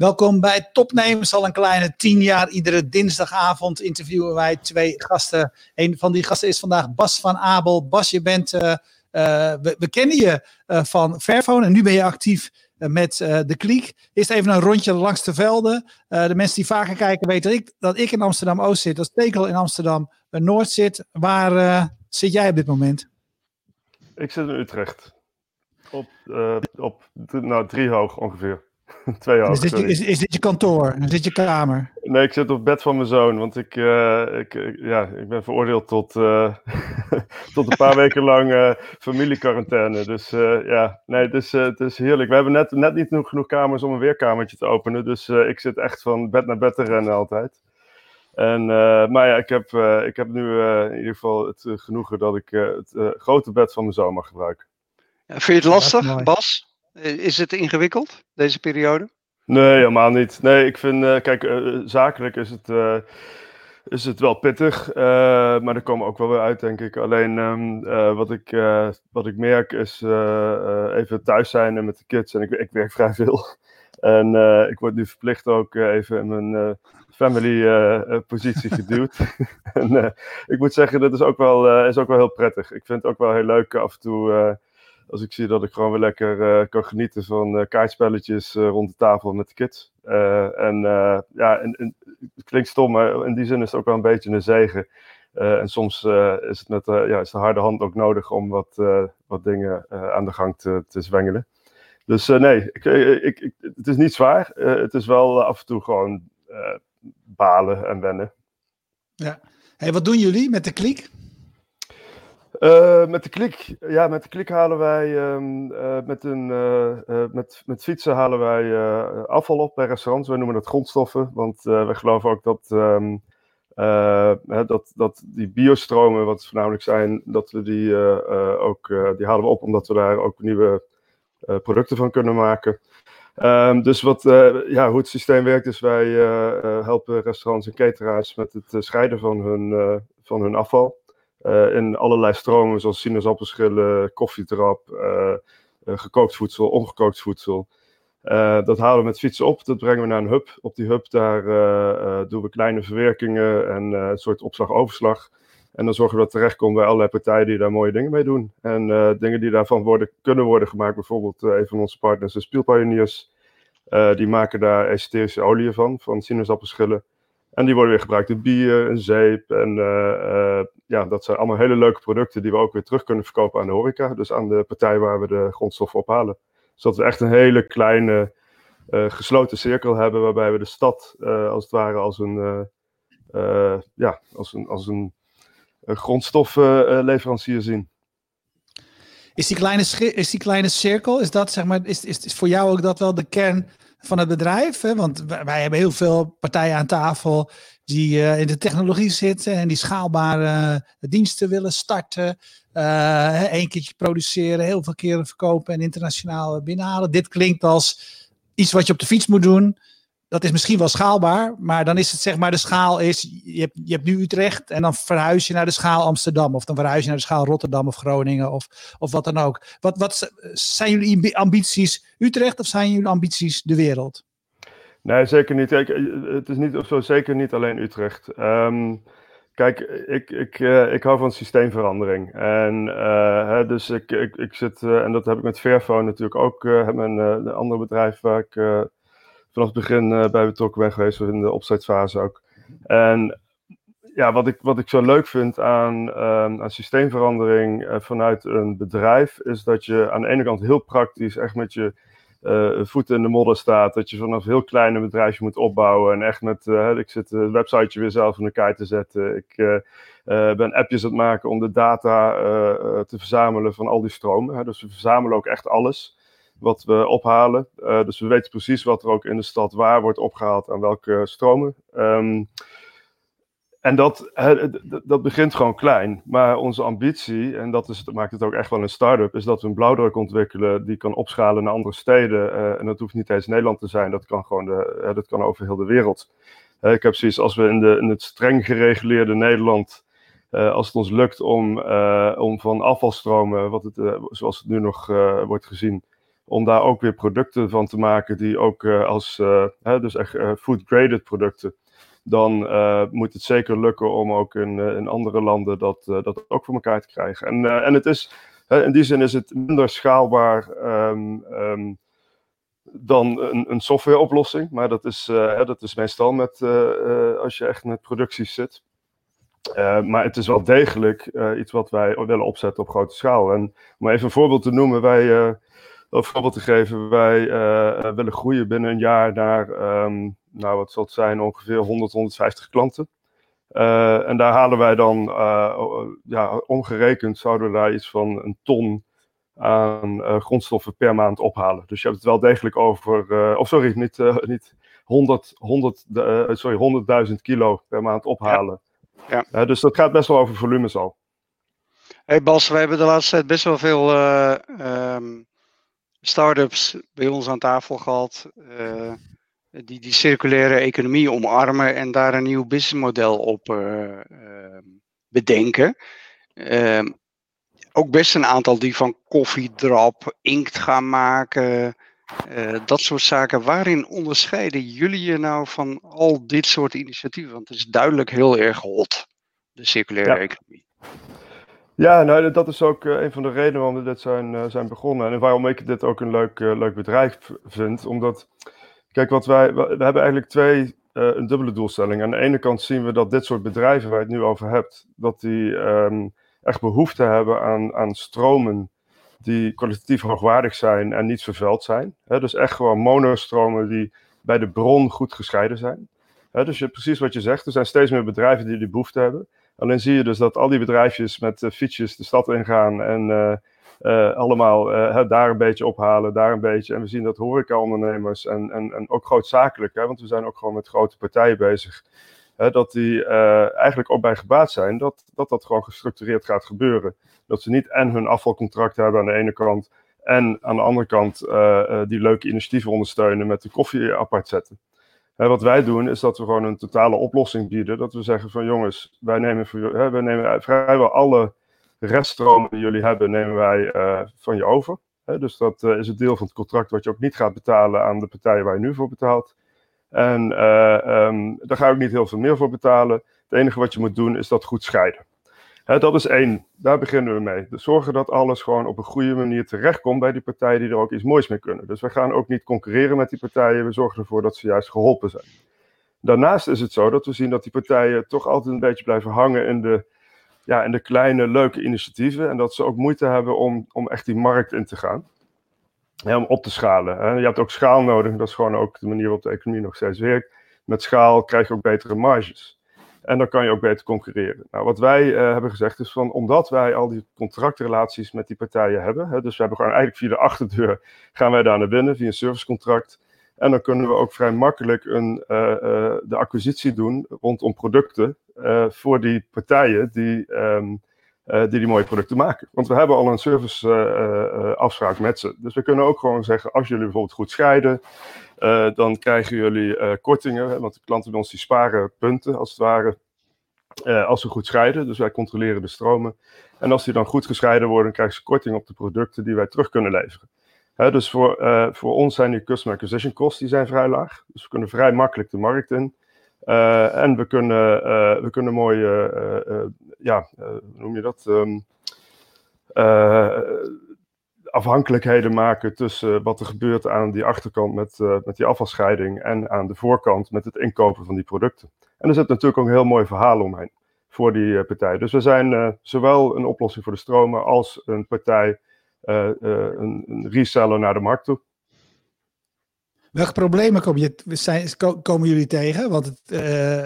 Welkom bij Topnemers. Al een kleine tien jaar. Iedere dinsdagavond interviewen wij twee gasten. Een van die gasten is vandaag Bas van Abel. Bas, je bent, uh, uh, we, kennen je uh, van Fairphone en nu ben je actief met de Kliek. Eerst even een rondje langs de velden. de mensen die vaker kijken weten dat ik, dat ik in Amsterdam-Oost zit. Dat Stekel in Amsterdam-Noord zit. Waar zit jij op dit moment? Ik zit in Utrecht. Op, op nou, drie hoog ongeveer. Twee jaar. Is dit, je, is, is dit je kantoor? Is dit je kamer? Nee, ik zit op het bed van mijn zoon. Want ik, uh, ik, ja, ik ben veroordeeld tot, uh, tot een paar weken lang uh, familiequarantaine. Dus ja, nee, het is, het is heerlijk. We hebben net, net niet genoeg kamers om een weerkamertje te openen. Dus ik zit echt van bed naar bed te rennen altijd. En, maar ja, ik heb, ik heb nu in ieder geval het genoegen dat ik het grote bed van mijn zoon mag gebruiken. Vind je het lastig, Bas? Is het ingewikkeld, deze periode? Nee, helemaal niet. Nee, ik vind, uh, kijk, uh, zakelijk is het, uh, is het wel pittig, maar daar komen ook wel weer uit, denk ik. Alleen um, wat, ik, wat ik merk is even thuis zijn met de kids. En ik, ik werk vrij veel. En ik word nu verplicht ook even in mijn family positie geduwd. en ik moet zeggen, dat is ook, wel, is ook wel heel prettig. Ik vind het ook wel heel leuk af en toe als ik zie dat ik gewoon weer lekker uh, kan genieten van uh, kaartspelletjes uh, rond de tafel met de kids. en ja, en, het klinkt stom, maar in die zin is het ook wel een beetje een zegen. en soms is het met ja, is de harde hand ook nodig om wat, wat dingen aan de gang te, te zwengelen. Dus nee, ik, ik, ik, het is niet zwaar. het is wel af en toe gewoon balen en wennen. Ja. Hey, wat doen jullie met de kliek? Uh, met de klik, ja, met de klik halen wij um, uh, met, een, uh, met, met fietsen halen wij afval op bij restaurants. Wij noemen dat grondstoffen, want wij geloven ook dat, um, dat, dat die biostromen, wat voornamelijk zijn, dat we die ook, die halen we op omdat we daar ook nieuwe producten van kunnen maken. Um, dus wat, ja, hoe het systeem werkt is, wij helpen restaurants en cateraars met het scheiden van hun, van hun afval. Uh, in allerlei stromen, zoals sinaasappelschillen, koffietrap, uh, uh, gekookt voedsel, ongekookt voedsel. dat halen we met fietsen op, dat brengen we naar een hub. Op die hub daar doen we kleine verwerkingen en een soort opslag-overslag. En dan zorgen we dat het terechtkomt bij allerlei partijen die daar mooie dingen mee doen. En dingen die daarvan worden, kunnen worden gemaakt, bijvoorbeeld een van onze partners, de Spielpioneers. die maken daar esoterische olie van, van sinaasappelschillen. En die worden weer gebruikt in bier en zeep. En ja, dat zijn allemaal hele leuke producten die we ook weer terug kunnen verkopen aan de horeca. Dus aan de partij waar we de grondstof ophalen. Zodat we echt een hele kleine uh, gesloten cirkel hebben. Waarbij we de stad als het ware als een, ja, als een, als een grondstofleverancier zien. Is die, kleine, is die kleine cirkel, is dat zeg maar, is, is, is voor jou ook dat wel de kern van het bedrijf. Hè? Want wij hebben heel veel partijen aan tafel die uh, in de technologie zitten en die schaalbare diensten willen starten. Eén keertje produceren, heel veel keren verkopen en internationaal binnenhalen. Dit klinkt als iets wat je op de fiets moet doen dat is misschien wel schaalbaar, maar dan is het zeg maar de schaal is, je hebt, je hebt nu Utrecht en dan verhuis je naar de schaal Amsterdam of dan verhuis je naar de schaal Rotterdam of Groningen of, of wat dan ook. Wat, wat zijn jullie ambities Utrecht of zijn jullie ambities de wereld? Nee, zeker niet. Kijk, het is niet, zo zeker niet alleen Utrecht. Um, kijk, ik, ik, uh, ik hou van systeemverandering. En hè, dus ik, ik, ik zit, en dat heb ik met Fairphone natuurlijk ook, mijn een andere bedrijf waar ik vanaf het begin bij betrokken ben geweest, in de opzetfase ook. En ja, wat ik, wat ik zo leuk vind aan, um, aan systeemverandering vanuit een bedrijf, is dat je aan de ene kant heel praktisch echt met je uh, voeten in de modder staat. Dat je vanaf heel klein een bedrijfje moet opbouwen. En echt met, ik zit het websiteje weer zelf in elkaar te zetten. Ik ben appjes aan het maken om de data te verzamelen van al die stromen. Hè. Dus we verzamelen ook echt alles wat we ophalen. Dus we weten precies wat er ook in de stad waar wordt opgehaald aan welke stromen. Um, en dat, dat begint gewoon klein. Maar onze ambitie, en dat, is, maakt het ook echt wel een start-up, is dat we een blauwdruk ontwikkelen die kan opschalen naar andere steden. Uh, en dat hoeft niet eens Nederland te zijn, dat kan gewoon dat kan over heel de wereld. Uh, ik heb zoiets als we in, de, in het streng gereguleerde Nederland, als het ons lukt om, om van afvalstromen, wat het, zoals het nu nog wordt gezien, om daar ook weer producten van te maken die ook als, dus echt food-graded producten, dan moet het zeker lukken om ook in, in andere landen dat, dat ook voor elkaar te krijgen. En, en het is, in die zin is het minder schaalbaar ehm, ehm, dan een, een softwareoplossing, maar dat is, dat is meestal met, als je echt met producties zit. Maar het is wel degelijk iets wat wij willen opzetten op grote schaal. En om even een voorbeeld te noemen, wij, uh, een voorbeeld te geven, wij willen groeien binnen een jaar naar, um, nou wat zal het zijn, ongeveer 100, 150 klanten. en daar halen wij dan, ja, omgerekend zouden we daar iets van een ton aan grondstoffen per maand ophalen. Dus je hebt het wel degelijk over, of sorry, niet, niet 100, 100, sorry, 100.000 kilo per maand ophalen. Ja. Ja. dus dat gaat best wel over volumes al. Hey Bas, we hebben de laatste tijd best wel veel uh, um, start-ups bij ons aan tafel gehad. Die die circulaire economie omarmen en daar een nieuw businessmodel op uh, bedenken. Ehm, ook best een aantal die van koffiedrap, inkt gaan maken. Uh, dat soort zaken. Waarin onderscheiden jullie je nou van al dit soort initiatieven? Want het is duidelijk heel erg hot, de circulaire economie. Ja, nou, dat is ook uh, een van de redenen waarom we dit zijn, zijn begonnen. En waarom ik dit ook een leuk, leuk bedrijf vind. Omdat, kijk, wat wij, we hebben eigenlijk twee, een dubbele doelstelling. Aan de ene kant zien we dat dit soort bedrijven waar je het nu over hebt, dat die um, echt behoefte hebben aan, aan stromen die kwalitatief hoogwaardig zijn en niet vervuild zijn. dus echt gewoon monostromen die bij de bron goed gescheiden zijn. dus je, precies wat je zegt, er zijn steeds meer bedrijven die die behoefte hebben. Alleen zie je dus dat al die bedrijfjes met uh, fietsjes de stad ingaan en uh, uh, allemaal daar een beetje ophalen, daar een beetje. En we zien dat horecaondernemers en, en, en ook grootzakelijk, hè, want we zijn ook gewoon met grote partijen bezig, hè, dat die eigenlijk ook bij gebaat zijn dat, dat dat gewoon gestructureerd gaat gebeuren. Dat ze niet en hun afvalcontract hebben aan de ene kant en aan de andere kant die leuke initiatieven ondersteunen met de koffie apart zetten. Uh, wat wij doen is dat we gewoon een totale oplossing bieden. Dat we zeggen van jongens, wij nemen, wij nemen vrijwel alle reststromen die jullie hebben, nemen wij van je over. dus dat is het deel van het contract wat je ook niet gaat betalen aan de partijen waar je nu voor betaalt. En um, daar ga ook niet heel veel meer voor betalen. Het enige wat je moet doen is dat goed scheiden dat is één. Daar beginnen we mee. Dus zorgen dat alles gewoon op een goede manier terechtkomt bij die partijen die er ook iets moois mee kunnen. Dus we gaan ook niet concurreren met die partijen. We zorgen ervoor dat ze juist geholpen zijn. Daarnaast is het zo dat we zien dat die partijen toch altijd een beetje blijven hangen in de, ja, in de kleine, leuke initiatieven. En dat ze ook moeite hebben om, om echt die markt in te gaan. Om op te schalen. Je hebt ook schaal nodig. Dat is gewoon ook de manier waarop de economie nog steeds werkt. Met schaal krijg je ook betere marges. En dan kan je ook beter concurreren. Nou, wat wij uh, hebben gezegd is van, omdat wij al die contractrelaties met die partijen hebben, hè, dus we hebben gewoon eigenlijk via de achterdeur, gaan wij daar naar binnen via een servicecontract. En dan kunnen we ook vrij makkelijk een, uh, uh, de acquisitie doen rondom producten voor die partijen die, um, die die mooie producten maken. Want we hebben al een serviceafspraak met ze. Dus we kunnen ook gewoon zeggen, als jullie bijvoorbeeld goed scheiden, dan krijgen jullie kortingen, want de klanten bij ons die sparen punten als het ware, als ze goed scheiden. Dus wij controleren de stromen. En als die dan goed gescheiden worden, krijgen ze korting op de producten die wij terug kunnen leveren. Dus voor, voor ons zijn die customer acquisition costs die zijn vrij laag. Dus we kunnen vrij makkelijk de markt in. en we kunnen, we kunnen mooie, ja, hoe noem je dat? Um, afhankelijkheden maken tussen wat er gebeurt aan die achterkant met, uh, met die afvalscheiding en aan de voorkant met het inkopen van die producten. En er zit natuurlijk ook een heel mooi verhaal omheen voor die uh, partij. Dus we zijn uh, zowel een oplossing voor de stromen als een partij, een, een, reseller naar de markt toe. Welke problemen kom je, zijn, komen jullie tegen? Want het,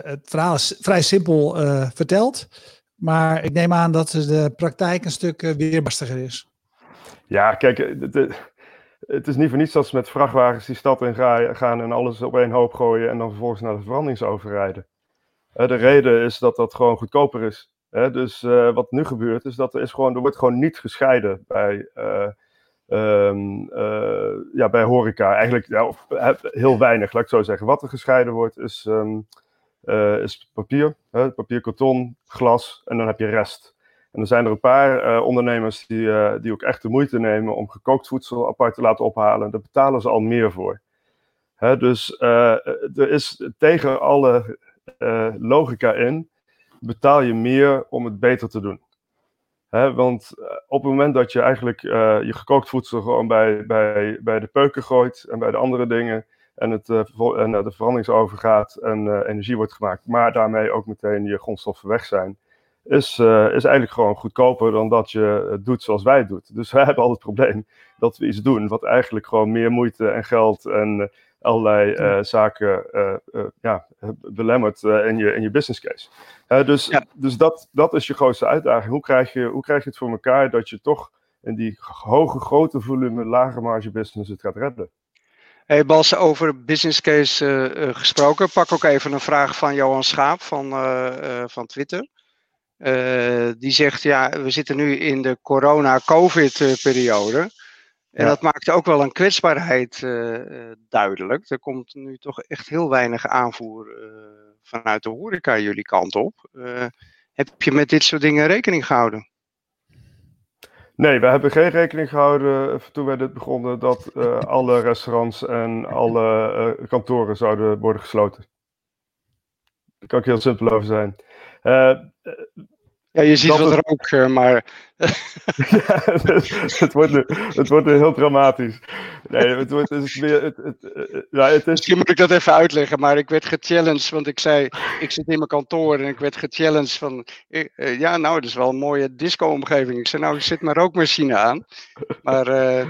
het verhaal is vrij simpel verteld. Maar ik neem aan dat de praktijk een stuk weerbarstiger is. Ja, kijk, eh, het is niet voor niets dat ze met vrachtwagens die stad in gaan en alles op één hoop gooien en dan vervolgens naar de verbrandingsoven De reden is dat dat gewoon goedkoper is. Dus uh, wat nu gebeurt is dat er, is gewoon, er wordt gewoon niet gescheiden bij, uh, um, uh, ja, bij horeca. Eigenlijk ja, heel weinig, laat ik zo zeggen. Wat er gescheiden wordt is, um, is papier, papier, karton, glas en dan heb je rest. En er zijn er een paar ondernemers die, die ook echt de moeite nemen om gekookt voedsel apart te laten ophalen. Daar betalen ze al meer voor. Hè, dus er is tegen alle logica in, betaal je meer om het beter te doen. Hè, want op het moment dat je eigenlijk je gekookt voedsel gewoon bij, bij, bij de peuken gooit en bij de andere dingen, en, het, uh, en de verbrandingsovergaat en uh, energie wordt gemaakt, maar daarmee ook meteen je grondstoffen weg zijn, is, is eigenlijk gewoon goedkoper dan dat je het doet zoals wij het doen. Dus wij hebben al het probleem dat we iets doen wat eigenlijk gewoon meer moeite en geld en allerlei zaken ja, belemmert in, je, in je business case. dus ja. dus dat, dat is je grootste uitdaging. Hoe krijg, je, hoe krijg je het voor elkaar dat je toch in die hoge, grote volume, lage marge business het gaat redden? Hey Bas, over business case uh, uh, gesproken. Pak ook even een vraag van Johan Schaap van, uh, van Twitter. die zegt, ja, we zitten nu in de corona-covid-periode. En ja. dat maakt ook wel een kwetsbaarheid duidelijk. Er komt nu toch echt heel weinig aanvoer vanuit de horeca jullie kant op. heb je met dit soort dingen rekening gehouden? Nee, we hebben geen rekening gehouden eh, toen wij dit begonnen dat alle restaurants en alle kantoren zouden worden gesloten. Daar kan ik heel simpel over zijn. Ja, je ziet wat het... rook, maar... ja, het, het, wordt nu, het wordt nu heel dramatisch. Nee, het, wordt, het is meer... Het, het, ja, het is... Misschien moet ik dat even uitleggen, maar ik werd gechallenged, want ik zei, ik zit in mijn kantoor en ik werd gechallenged van, uh, ja, nou, dat is wel een mooie disco-omgeving. Ik zei, nou, ik zit mijn rookmachine aan. Maar, uh,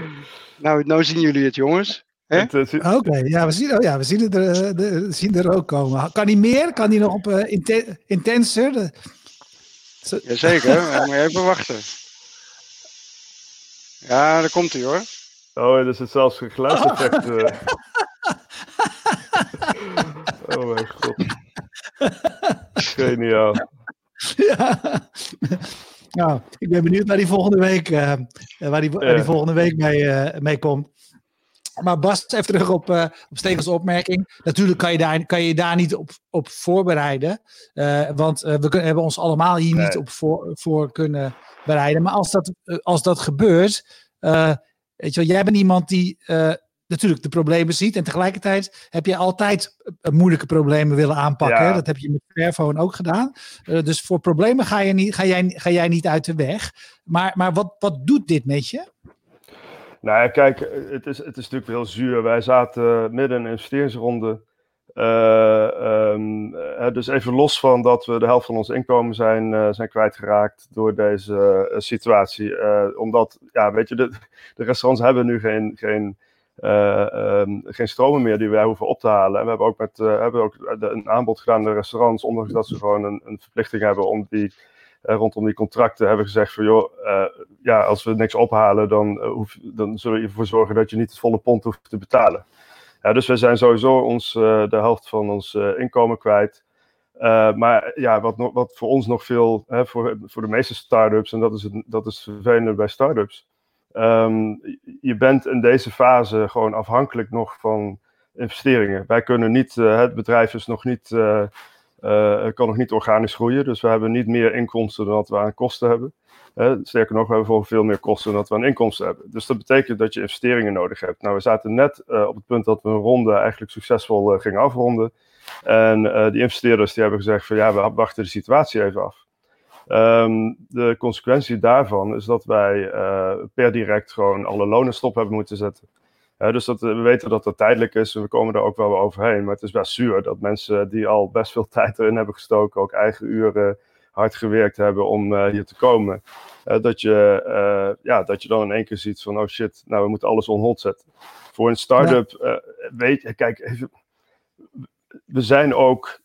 nou, nou zien jullie het, jongens. Oké, okay, ja, we zien, oh, ja, we zien, het er, de, zien er ook komen. Kan hij meer? Kan hij nog op uh, inten intenser? Jazeker, maar moet je even wachten. Ja, daar komt hij hoor. Oh, er zit zelfs een geluidseffect. Uh. oh mijn god. Geniaal. Ja. Nou, ik ben benieuwd waar die volgende week, uh, waar die, waar die volgende week mee, uh, mee komt. Maar Bas, even terug op, uh, op Stegels opmerking. Natuurlijk kan je daar, kan je daar niet op, op voorbereiden. Uh, want uh, we kunnen, hebben ons allemaal hier nee. niet op voor, voor kunnen bereiden. Maar als dat, als dat gebeurt. weet je wel, jij bent iemand die natuurlijk de problemen ziet. En tegelijkertijd heb je altijd moeilijke problemen willen aanpakken. Ja. Dat heb je met Fairphone ook gedaan. dus voor problemen ga, je niet, ga, jij, ga jij niet uit de weg. Maar, maar wat, wat doet dit met je? Nou ja, kijk, het is, het is natuurlijk heel zuur. Wij zaten midden in een investeringsronde. Um, uh, dus even los van dat we de helft van ons inkomen zijn, uh, zijn kwijtgeraakt door deze situatie. omdat, ja, weet je, de, de, restaurants hebben nu geen, geen, um, geen stromen meer die wij hoeven op te halen. En we hebben ook, met, hebben ook een aanbod gedaan aan de restaurants, ondanks dat ze gewoon een, een verplichting hebben om die rondom die contracten hebben gezegd van joh, uh, ja, als we niks ophalen, dan, uh, hoef, dan zullen we ervoor zorgen dat je niet het volle pond hoeft te betalen. Ja, dus we zijn sowieso ons, de helft van ons inkomen kwijt. maar ja, wat, wat voor ons nog veel, hè, voor, voor de meeste start-ups, en dat is het, dat is het vervelende bij start-ups, um, je bent in deze fase gewoon afhankelijk nog van investeringen. Wij kunnen niet, het bedrijf is nog niet kan nog niet organisch groeien. Dus we hebben niet meer inkomsten dan dat we aan kosten hebben. Uh, sterker nog, we hebben veel meer kosten dan dat we aan inkomsten hebben. Dus dat betekent dat je investeringen nodig hebt. Nou, we zaten net uh, op het punt dat we een ronde eigenlijk succesvol gingen afronden. En die investeerders die hebben gezegd van ja, we wachten de situatie even af. Um, de consequentie daarvan is dat wij per direct gewoon alle lonen stop hebben moeten zetten. Uh, dus dat, we weten dat dat tijdelijk is en we komen daar ook wel overheen. Maar het is best zuur dat mensen die al best veel tijd erin hebben gestoken, ook eigen uren hard gewerkt hebben om uh, hier te komen. Uh, dat, je, ja, dat je dan in één keer ziet van, oh shit, nou we moeten alles on hold zetten. Voor een start-up, ja. weet je, kijk, even, we zijn ook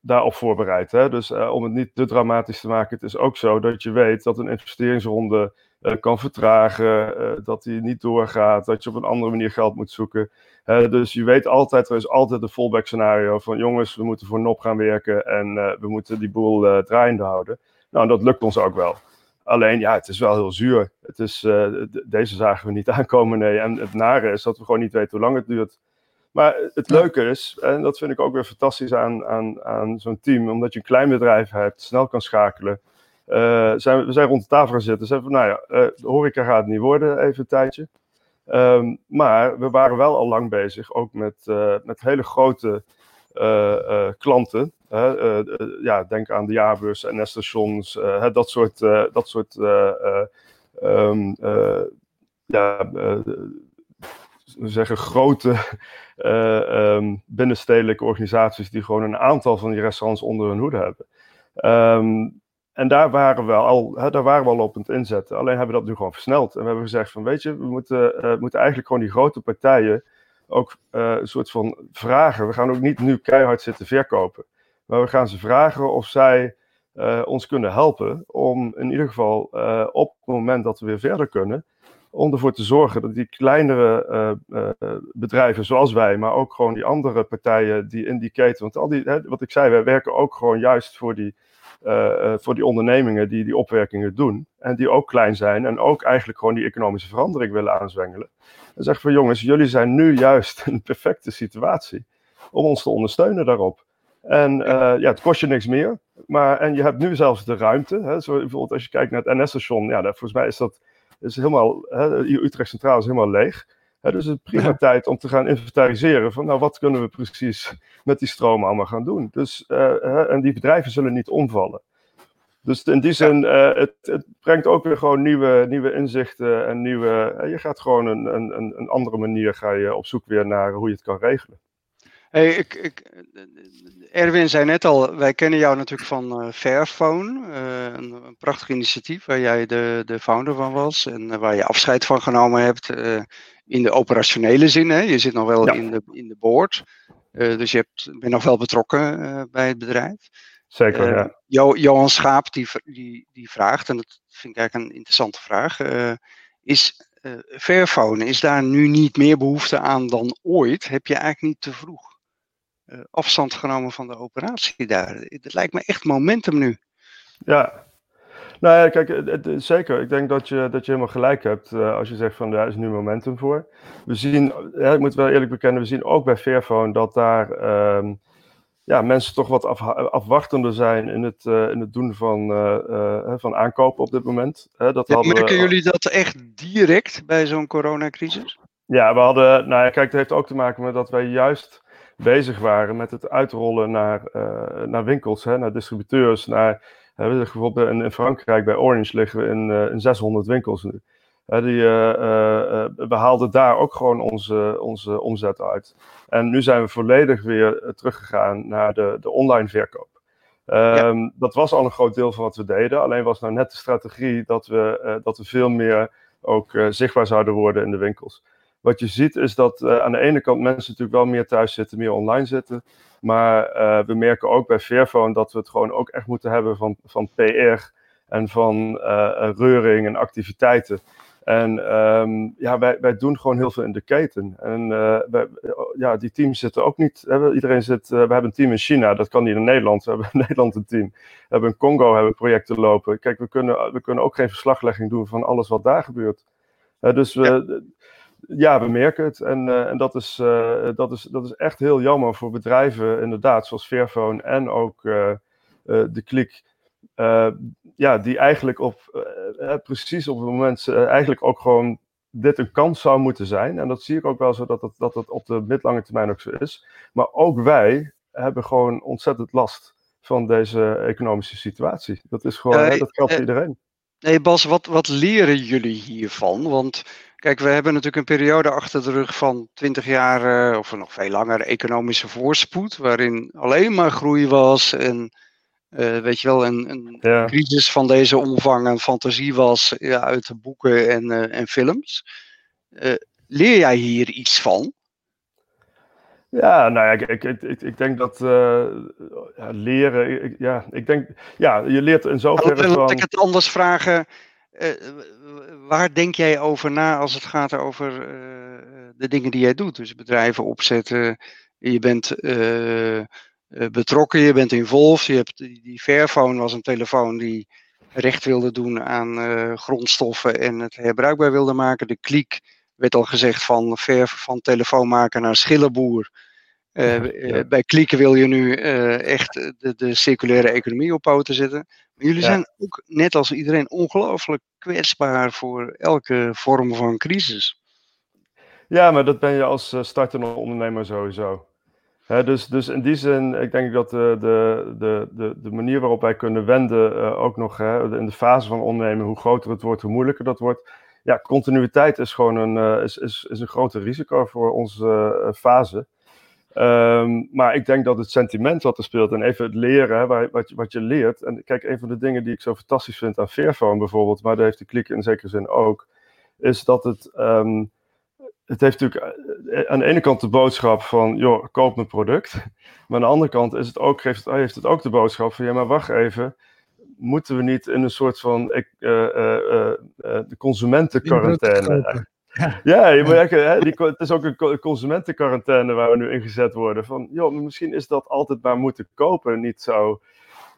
daarop voorbereid. Hè? Dus om het niet te dramatisch te maken, het is ook zo dat je weet dat een investeringsronde kan vertragen, uh, dat die niet doorgaat, dat je op een andere manier geld moet zoeken. Dus je weet altijd, er is altijd een fallback scenario van jongens, we moeten voor NOP gaan werken en we moeten die boel draaiende houden. Nou, dat lukt ons ook wel. Alleen, ja, het is wel heel zuur. Het is, deze zagen we niet aankomen, nee. En het nare is dat we gewoon niet weten hoe lang het duurt. Maar het leuke is, en dat vind ik ook weer fantastisch aan, aan, aan zo'n team, omdat je een klein bedrijf hebt, snel kan schakelen. Zijn, we zijn rond de tafel gaan zitten. Zeiden van, nou ja, de horeca gaat het niet worden, even een tijdje. Ehm, maar we waren wel al lang bezig, ook met, met hele grote klanten. ja, denk aan de jaarbeurs, NS-stations, dat soort, dat soort um, ja, zeggen grote uh, binnenstedelijke organisaties die gewoon een aantal van die restaurants onder hun hoede hebben. Um, en daar waren we al, daar waren we al op het inzetten. Alleen hebben we dat nu gewoon versneld. En we hebben gezegd van, weet je, we moeten, uh, moeten eigenlijk gewoon die grote partijen ook uh, een soort van vragen. We gaan ook niet nu keihard zitten verkopen. Maar we gaan ze vragen of zij uh, ons kunnen helpen om in ieder geval op het moment dat we weer verder kunnen, om ervoor te zorgen dat die kleinere bedrijven zoals wij, maar ook gewoon die andere partijen die in die keten, want al die, hè, wat ik zei, wij werken ook gewoon juist voor die, uh, voor die ondernemingen die die opwerkingen doen en die ook klein zijn en ook eigenlijk gewoon die economische verandering willen aanzwengelen. En zeggen van jongens, jullie zijn nu juist in een perfecte situatie om ons te ondersteunen daarop. En ja, het kost je niks meer, maar en je hebt nu zelfs de ruimte. Hè, zo bijvoorbeeld als je kijkt naar het NS-station, ja, volgens mij is dat is helemaal, hè, Utrecht Centraal is helemaal leeg. Hè, dus het is prima tijd om te gaan inventariseren van nou wat kunnen we precies met die stroom allemaal gaan doen. Dus, uh, en die bedrijven zullen niet omvallen. Dus in die zin, uh, het, het, brengt ook weer gewoon nieuwe, nieuwe inzichten en nieuwe, uh, je gaat gewoon een, een, een andere manier ga je op zoek weer naar hoe je het kan regelen. Hey, ik, ik, Erwin zei net al, wij kennen jou natuurlijk van Fairphone, een, een, prachtig initiatief waar jij de, de founder van was en waar je afscheid van genomen hebt in de operationele zin. Hè? Je zit nog wel ja. in, de, in de board, dus je hebt, bent nog wel betrokken bij het bedrijf. Zeker, ja. Jo, Johan Schaap die, die, die vraagt, en dat vind ik eigenlijk een interessante vraag, is Fairphone, is daar nu niet meer behoefte aan dan ooit? Heb je eigenlijk niet te vroeg? afstand genomen van de operatie daar. Het lijkt me echt momentum nu. Ja, nou ja, kijk, het, het, zeker. Ik denk dat je, dat je helemaal gelijk hebt uh, als je zegt van daar is nu momentum voor. We zien, ja, ik moet wel eerlijk bekennen, we zien ook bij Fairphone dat daar um, ja, mensen toch wat af, afwachtender zijn in het, uh, in het doen van, van aankopen op dit moment. dat ja, merken jullie dat echt direct bij zo'n coronacrisis? Ja, we hadden, nou ja, kijk, het heeft ook te maken met dat wij juist bezig waren met het uitrollen naar, naar winkels, hè, naar distributeurs. Naar, uh, bijvoorbeeld in, in, Frankrijk bij Orange liggen we in, uh, in 600 winkels nu. die, we haalden daar ook gewoon onze, onze omzet uit. En nu zijn we volledig weer teruggegaan naar de, de online verkoop. Um, ja. Dat was al een groot deel van wat we deden. Alleen was nou net de strategie dat we, dat we veel meer ook zichtbaar zouden worden in de winkels wat je ziet is dat uh, aan de ene kant mensen natuurlijk wel meer thuis zitten, meer online zitten. Maar uh, we merken ook bij Fairphone dat we het gewoon ook echt moeten hebben van, van PR en van uh, reuring en activiteiten. En um, ja, wij, wij doen gewoon heel veel in de keten. En wij, ja, die teams zitten ook niet. Hè, iedereen zit. we hebben een team in China, dat kan niet in Nederland. We hebben in Nederland een team. We hebben in Congo hebben projecten lopen. Kijk, we kunnen, we kunnen ook geen verslaglegging doen van alles wat daar gebeurt. dus we, ja ja, we merken het. En, uh, en dat, is, uh, dat, is, dat is echt heel jammer voor bedrijven, inderdaad, zoals Fairphone en ook uh, de Klik. ja, die eigenlijk op precies op het moment eigenlijk ook gewoon dit een kans zou moeten zijn. En dat zie ik ook wel zo dat het, dat het op de middellange termijn ook zo is. Maar ook wij hebben gewoon ontzettend last van deze economische situatie. Dat is gewoon, hè, dat geldt voor iedereen. Nee, Bas, wat, wat leren jullie hiervan? Want Kijk, we hebben natuurlijk een periode achter de rug van 20 jaar, uh, of nog veel langer, economische voorspoed, waarin alleen maar groei was en uh, weet je wel, een, een ja. crisis van deze omvang en fantasie was ja, uit de boeken en, uh, en films. leer jij hier iets van? Ja, nou ja, ik, ik, ik, ik denk dat ja, leren, ik, ja, ik denk, ja, je leert in zoverre van... Laat ik het anders vragen waar denk jij over na als het gaat over uh, de dingen die jij doet? Dus bedrijven opzetten, je bent uh, betrokken, je bent involved. Je hebt, die Fairphone was een telefoon die recht wilde doen aan uh, grondstoffen en het herbruikbaar wilde maken. De kliek werd al gezegd van, ver, van telefoonmaker naar schillenboer. Bij klieken wil je nu echt de, de, circulaire economie op poten zetten. Maar jullie zijn ook, net als iedereen, ongelooflijk kwetsbaar voor elke vorm van crisis. Ja, maar dat ben je als startende ondernemer sowieso dus, dus in die zin, ik denk dat de, de, de, de, de manier waarop wij kunnen wenden, uh, ook nog in de fase van ondernemen, hoe groter het wordt, hoe moeilijker dat wordt. Ja, continuïteit is gewoon een, uh, is, is, is een groter risico voor onze uh, fase. Um, maar ik denk dat het sentiment wat er speelt en even het leren, hè, wat, wat je leert. En kijk, een van de dingen die ik zo fantastisch vind aan Fairphone bijvoorbeeld, maar daar heeft de klik in zekere zin ook, is dat het. Um, het heeft natuurlijk eh, aan de ene kant de boodschap van, joh, koop mijn product. Maar aan de andere kant is het ook, heeft, het, heeft het ook de boodschap van, ja, maar wacht even. Moeten we niet in een soort van ik, uh, uh, de consumentenquarantaine... Ja, je moet hè, die, het is ook een consumentenquarantaine waar we nu ingezet worden. Van, joh, misschien is dat altijd maar moeten kopen niet zo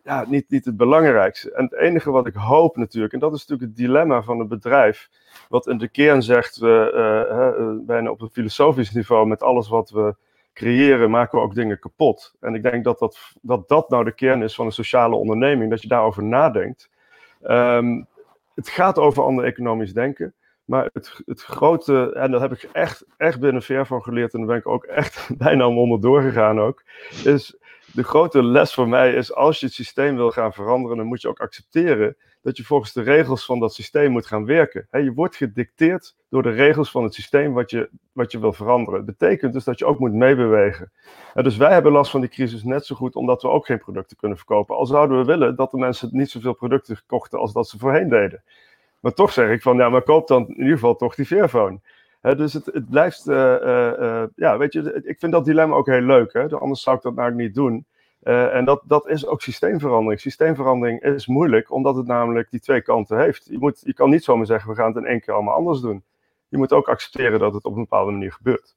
ja, niet, niet het belangrijkste. En het enige wat ik hoop natuurlijk, en dat is natuurlijk het dilemma van een bedrijf, wat in de kern zegt, we, uh, bijna op een filosofisch niveau, met alles wat we creëren, maken we ook dingen kapot. En ik denk dat dat, dat, dat nou de kern is van een sociale onderneming, dat je daarover nadenkt. Um, het gaat over ander economisch denken. Maar het, het grote, en dat heb ik echt, echt binnen ver van geleerd, en daar ben ik ook echt bijna om onderdoor gegaan ook, is de grote les voor mij is, als je het systeem wil gaan veranderen, dan moet je ook accepteren dat je volgens de regels van dat systeem moet gaan werken. je wordt gedicteerd door de regels van het systeem wat je, wat je wil veranderen. Dat betekent dus dat je ook moet meebewegen. dus wij hebben last van die crisis net zo goed omdat we ook geen producten kunnen verkopen. Al zouden we willen dat de mensen niet zoveel producten kochten als dat ze voorheen deden. Maar toch zeg ik van, ja, maar koop dan in ieder geval toch die Fairphone dus het, het blijft, uh, uh, ja, weet je, ik vind dat dilemma ook heel leuk. Hè? Anders zou ik dat nou niet doen. en dat, dat is ook systeemverandering. Systeemverandering is moeilijk, omdat het namelijk die twee kanten heeft. Je, moet, je kan niet zomaar zeggen, we gaan het in één keer allemaal anders doen. Je moet ook accepteren dat het op een bepaalde manier gebeurt.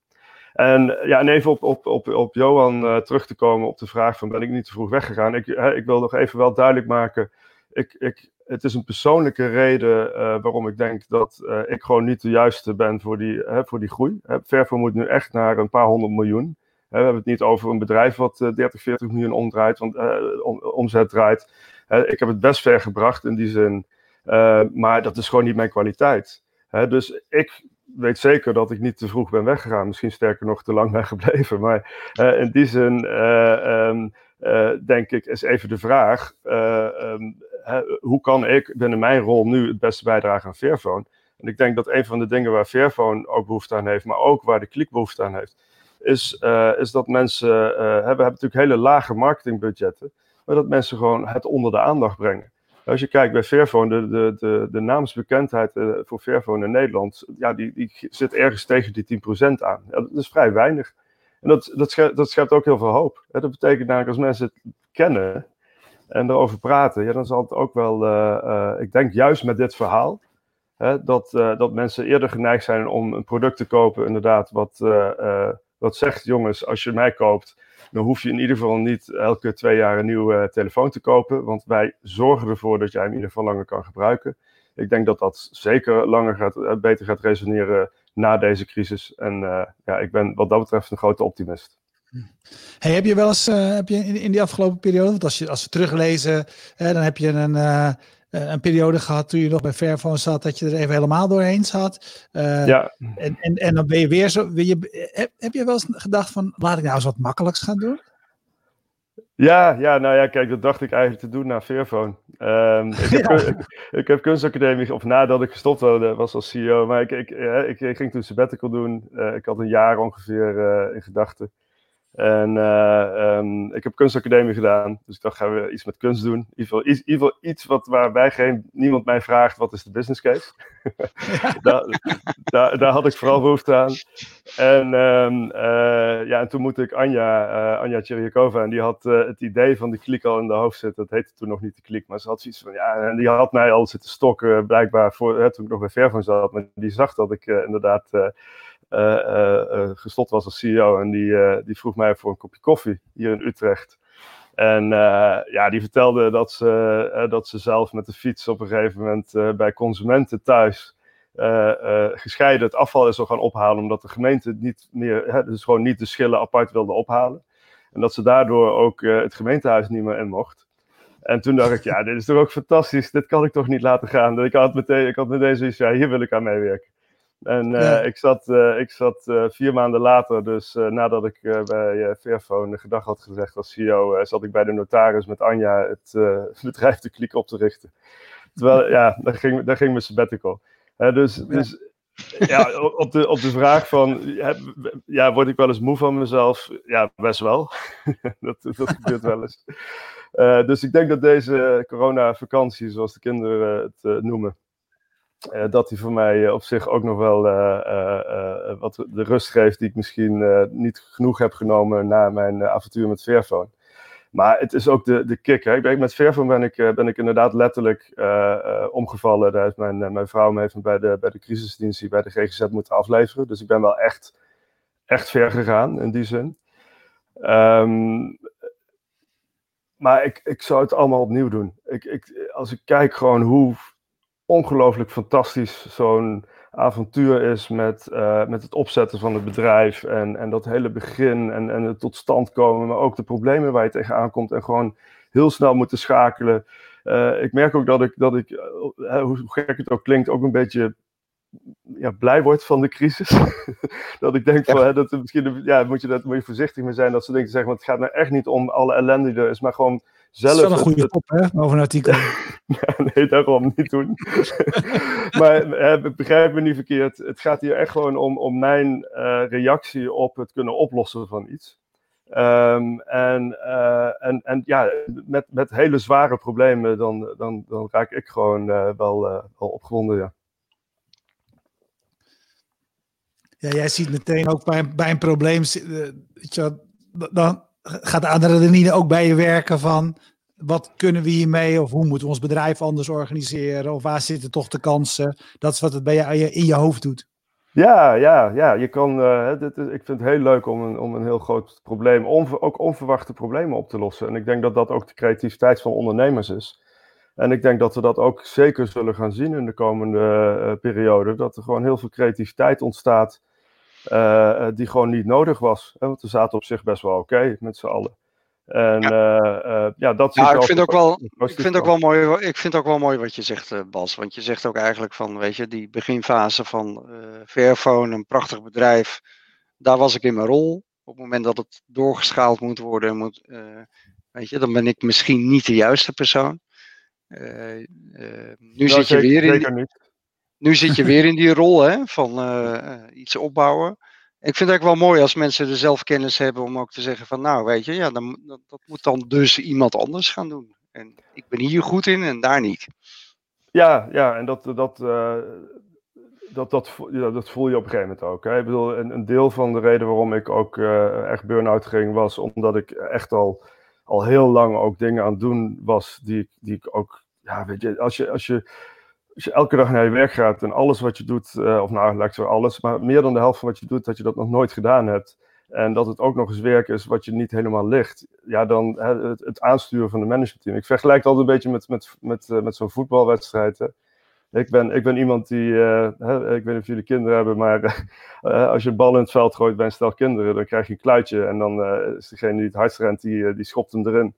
En, ja, en even op, op, op, op Johan terug te komen op de vraag van ben ik niet te vroeg weggegaan. Ik, ik wil nog even wel duidelijk maken, ik, ik, het is een persoonlijke reden uh, waarom ik denk dat uh, ik gewoon niet de juiste ben voor die, uh, voor die groei. Vervo moet nu echt naar een paar honderd miljoen. we hebben het niet over een bedrijf wat 30, 40 miljoen omdraait, want, om, omzet draait. ik heb het best ver gebracht in die zin, maar dat is gewoon niet mijn kwaliteit. dus ik weet zeker dat ik niet te vroeg ben weggegaan. Misschien sterker nog te lang ben gebleven. Maar in die zin um, denk ik is even de vraag. Um, hoe kan ik binnen mijn rol nu het beste bijdragen aan Fairphone? En ik denk dat een van de dingen waar Fairphone ook behoefte aan heeft, maar ook waar de klik behoefte aan heeft, is, uh, is dat mensen, hebben, hebben natuurlijk hele lage marketingbudgetten, maar dat mensen gewoon het onder de aandacht brengen. Als je kijkt bij Fairphone, de, de, de, de naamsbekendheid voor Fairphone in Nederland, ja, die, die zit ergens tegen die 10% aan. Dat is vrij weinig. En dat, dat, schept, dat ook heel veel hoop. Dat betekent namelijk als mensen het kennen, en erover praten, ja, dan zal het ook wel, uh, uh, ik denk juist met dit verhaal, hè, dat, uh, dat mensen eerder geneigd zijn om een product te kopen, inderdaad, wat, wat zegt, jongens, als je mij koopt, dan hoef je in ieder geval niet elke twee jaar een nieuwe telefoon te kopen, want wij zorgen ervoor dat jij hem in ieder geval langer kan gebruiken. Ik denk dat dat zeker langer gaat, beter gaat resoneren na deze crisis. En ja, ik ben wat dat betreft een grote optimist. Hey, heb je wel eens uh, heb je in, in, die afgelopen periode, want als, je, als we teruglezen, hè, dan heb je een, uh, een periode gehad toen je nog bij Fairphone zat, dat je er even helemaal doorheen zat. Uh, ja. En, en, en dan ben je weer zo. Je, heb, heb je wel eens gedacht van, laat ik nou eens wat makkelijks gaan doen? Ja, ja, nou ja, kijk, dat dacht ik eigenlijk te doen na Fairphone. Um, ik, heb, ja. ik, ik, heb kunstacademie, of nadat ik gestopt was als CEO, maar ik, ik, ik, ging toen sabbatical doen. Uh, ik had een jaar ongeveer uh, in gedachten. En uh, um, ik heb kunstacademie gedaan, dus ik dacht, gaan we iets met kunst doen. In ieder geval iets, wat, waarbij geen, niemand mij vraagt, wat is de business case? daar, daar, daar, had ik vooral behoefte aan. En, um, uh, ja, en toen moet ik Anja, uh, Anja Tjerjakova, en die had het idee van die klik al in de hoofd zitten. Dat heette toen nog niet de klik, maar ze had zoiets van, ja, en die had mij al zitten stokken, blijkbaar, voor, toen ik nog bij Fairphone zat. Maar die zag dat ik inderdaad gestopt was als CEO. En die, die vroeg mij voor een kopje koffie hier in Utrecht. En ja, die vertelde dat ze, dat ze zelf met de fiets op een gegeven moment bij consumenten thuis gescheiden het afval is al gaan ophalen, omdat de gemeente het niet meer, hè, dus gewoon niet de schillen apart wilde ophalen. En dat ze daardoor ook het gemeentehuis niet meer in mocht. En toen dacht ik, ja, dit is toch ook fantastisch, dit kan ik toch niet laten gaan. Ik had meteen, ik had meteen zoiets, ja, hier wil ik aan meewerken. En uh, ik zat, uh, ik zat uh, vier maanden later, dus nadat ik bij Fairphone gedag had gezegd als CEO, zat ik bij de notaris met Anja het bedrijf de Kliek op te richten. Terwijl, ja, daar ging, daar ging mijn sabbatical. dus, dus ja, op de, op de vraag van, ja, word ik wel eens moe van mezelf? Ja, best wel. dat, dat gebeurt wel eens. dus ik denk dat deze corona-vakantie, zoals de kinderen het noemen, uh, dat hij voor mij uh, op zich ook nog wel uh, wat de rust geeft die ik misschien niet genoeg heb genomen na mijn avontuur met Fairphone. Maar het is ook de, de kick. Hè. Ik met Fairphone ben ik, ben ik inderdaad letterlijk omgevallen. Daar heeft mijn, mijn vrouw me even bij de, bij de crisisdienst bij de GGZ moeten afleveren. Dus ik ben wel echt, echt ver gegaan in die zin. Um, maar ik, ik zou het allemaal opnieuw doen. Ik, ik, als ik kijk gewoon hoe ongelooflijk fantastisch zo'n avontuur is met, uh, met het opzetten van het bedrijf en, en dat hele begin en, en het tot stand komen, maar ook de problemen waar je tegenaan komt en gewoon heel snel moeten schakelen. Uh, ik merk ook dat ik, dat ik uh, hoe gek het ook klinkt, ook een beetje ja, blij word van de crisis. dat ik denk, ja. van, hè, dat misschien ja, moet, je, dat, moet je voorzichtig mee zijn dat ze denken, zeggen, want het gaat nou echt niet om alle ellende die er is, maar gewoon zelf. Dat is wel een goede kop, hè, over een artikel. nee, daarom niet doen. maar hè, begrijp me niet verkeerd. Het gaat hier echt gewoon om, om mijn uh, reactie op het kunnen oplossen van iets. Um, en, uh, en, en ja, met, met hele zware problemen, dan, dan, dan raak ik gewoon uh, wel, wel opgewonden, ja. Ja, jij ziet meteen ook bij, bij een probleem, dan gaat de adrenaline ook bij je werken van wat kunnen we hiermee of hoe moeten we ons bedrijf anders organiseren of waar zitten toch de kansen? Dat is wat het bij je, in je hoofd doet. Ja, ja, ja. Je kan, dit, ik vind het heel leuk om een, om een heel groot probleem, ook onverwachte problemen op te lossen. En ik denk dat dat ook de creativiteit van ondernemers is. En ik denk dat we dat ook zeker zullen gaan zien in de komende uh, periode. Dat er gewoon heel veel creativiteit ontstaat uh, die gewoon niet nodig was. Hè? Want we zaten op zich best wel oké okay, met z'n allen. En ja, uh, uh, ja dat ja, ik vind ook wel, ik vind ook wel mooi. Ik vind ook wel mooi wat je zegt, Bas. Want je zegt ook eigenlijk van, weet je, die beginfase van Fairphone, een prachtig bedrijf. Daar was ik in mijn rol. Op het moment dat het doorgeschaald moet worden, moet, weet je, dan ben ik misschien niet de juiste persoon. nu nou, zit je weer in. Die, nu zit je weer in die rol hè, van iets opbouwen ik vind het ook wel mooi als mensen de zelfkennis hebben om ook te zeggen van nou weet je, ja, dan, dat, moet dan dus iemand anders gaan doen. En ik ben hier goed in en daar niet. Ja, ja, en dat, dat, uh, dat, dat, ja, dat voel je op een gegeven moment ook. Hè? Ik bedoel, een, een deel van de reden waarom ik ook echt burn-out ging was omdat ik echt al, al heel lang ook dingen aan het doen was die, die ik ook, ja weet je, als je, als je als je elke dag naar je werk gaat en alles wat je doet, uh, of nou, lijkt zo alles, maar meer dan de helft van wat je doet, dat je dat nog nooit gedaan hebt. En dat het ook nog eens werk is wat je niet helemaal ligt. Ja, dan hè, het, het, aansturen van de managementteam. Ik vergelijk het altijd een beetje met, met, met, uh, met zo'n voetbalwedstrijd. Hè. Ik ben, ik ben iemand die, uh, hè, ik weet niet of jullie kinderen hebben, maar als je een bal in het veld gooit bij een stel kinderen, dan krijg je een kluitje. En dan is degene die het hardst rent, die, die schopt hem erin.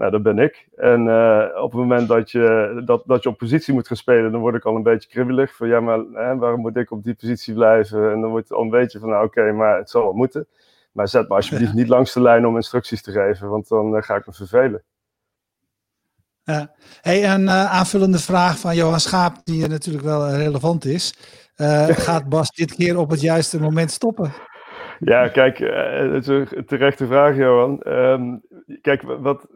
Nou, dat ben ik. En uh, op het moment dat je, dat, dat je op positie moet gaan spelen, dan word ik al een beetje kribbelig. Van ja, maar hè, waarom moet ik op die positie blijven? En dan wordt het al een beetje van, nou oké, okay, maar het zal wel moeten. Maar zet me alsjeblieft niet langs de lijn om instructies te geven, want dan uh, ga ik me vervelen. Ja. Hey, een uh, aanvullende vraag van Johan Schaap, die natuurlijk wel relevant is. gaat Bas dit keer op het juiste moment stoppen? Ja, kijk, dat is een terechte vraag, Johan. Um, kijk, wat,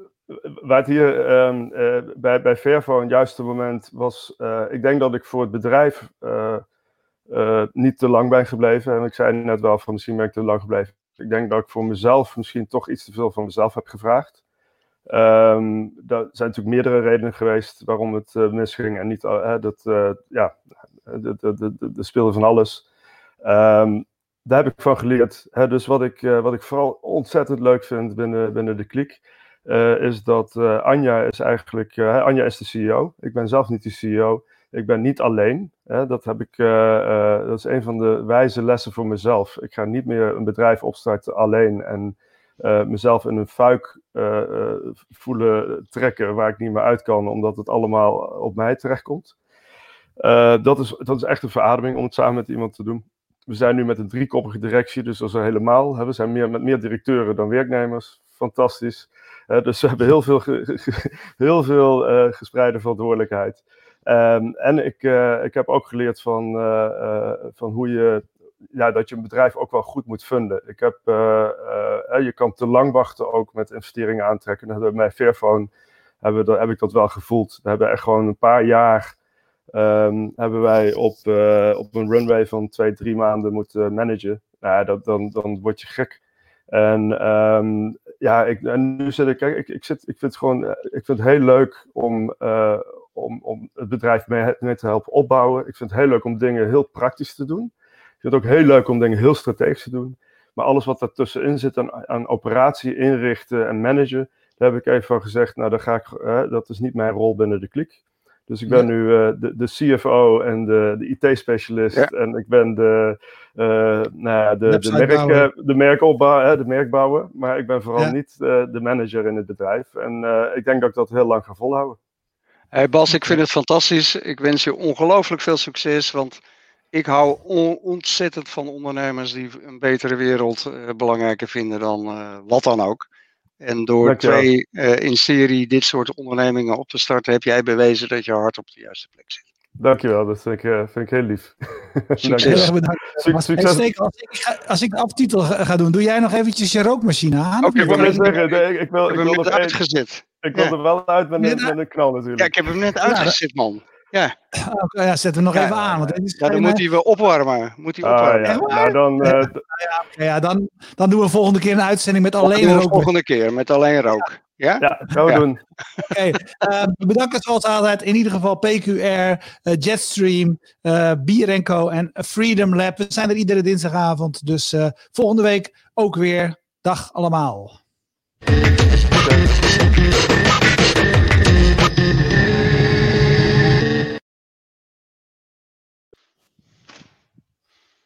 waar hier um, uh, bij, bij een juiste moment was, uh, ik denk dat ik voor het bedrijf uh, niet te lang ben gebleven. En ik zei net wel van misschien ben ik te lang gebleven. Ik denk dat ik voor mezelf misschien toch iets te veel van mezelf heb gevraagd. Um, ehm, er zijn natuurlijk meerdere redenen geweest waarom het misging en niet, dat, ja, er speelde van alles. Um, daar heb ik van geleerd. Hè? Dus wat ik, wat ik vooral ontzettend leuk vind binnen, binnen de klik, uh, is dat uh, Anja is eigenlijk, uh, Anja is de CEO. Ik ben zelf niet de CEO. Ik ben niet alleen. Hè, dat, heb ik, dat is een van de wijze lessen voor mezelf. Ik ga niet meer een bedrijf opstarten alleen en mezelf in een fuik voelen trekken waar ik niet meer uit kan, omdat het allemaal op mij terechtkomt. dat, is, dat is echt een verademing om het samen met iemand te doen. We zijn nu met een driekoppige directie, dus dat is helemaal. Hè, we zijn meer, met meer directeuren dan werknemers. Fantastisch. Dus we hebben heel veel, heel veel gespreide verantwoordelijkheid. Um, en ik, uh, ik heb ook geleerd van, van hoe je, ja, dat je een bedrijf ook wel goed moet vinden. Ik heb, je kan te lang wachten ook met investeringen aantrekken. Dat hebben bij Fairphone hebben we, heb ik dat wel gevoeld. We hebben echt gewoon een paar jaar um, hebben wij op, op een runway van twee, drie maanden moeten managen. Nou, dat, dan, dan word je gek. En um, ja, ik, en nu zit ik, kijk, ik, ik, zit, ik vind het gewoon, ik vind het heel leuk om, uh, om, om het bedrijf mee, mee, te helpen opbouwen. Ik vind het heel leuk om dingen heel praktisch te doen. Ik vind het ook heel leuk om dingen heel strategisch te doen. Maar alles wat daartussenin zit aan, aan operatie, inrichten en managen, daar heb ik even van gezegd, nou, daar ga ik, uh, dat is niet mijn rol binnen de klik. Dus ik ben nu uh, de, de, CFO en de, de IT-specialist. Ja. En ik ben de, uh, nou, de, de, merk, uh, de merkopbouw, de merkbouwer. Maar ik ben vooral ja. niet de manager in het bedrijf. En ik denk dat ik dat heel lang ga volhouden. Hey Bas, ik vind het fantastisch. Ik wens je ongelooflijk veel succes. Want ik hou on ontzettend van ondernemers die een betere wereld belangrijker vinden dan wat dan ook. En door twee uh, in serie dit soort ondernemingen op te starten, heb jij bewezen dat je hart op de juiste plek zit. Dankjewel, dat vind ik, uh, vind ik heel lief. Succes. Succes. Hey, als, ik ga, als ik de aftitel ga, doen, doe jij nog eventjes je rookmachine aan? Oké, okay, ik wil zeggen, ik, ik wil, ik wil nog uitgezet. Ik wil ja. er wel uit met een knal natuurlijk. Ja, ik heb hem net uitgezet, man. Ja. Okay, ja, zet hem nog ja, even aan. Want is ja, dan moet hij weer opwarmen. Moet hij opwarmen. Ah, ja. Nou, dan, uh, ja, ja, dan, dan doen we volgende keer een uitzending met alleen rook. Volgende keer met alleen rook. Ja, ja gaan we doen. Oké, okay. uh, bedankt zoals altijd. In ieder geval PQR, uh, Jetstream, uh, Bier Co en Freedom Lab. We zijn er iedere dinsdagavond. Dus volgende week ook weer. Dag allemaal.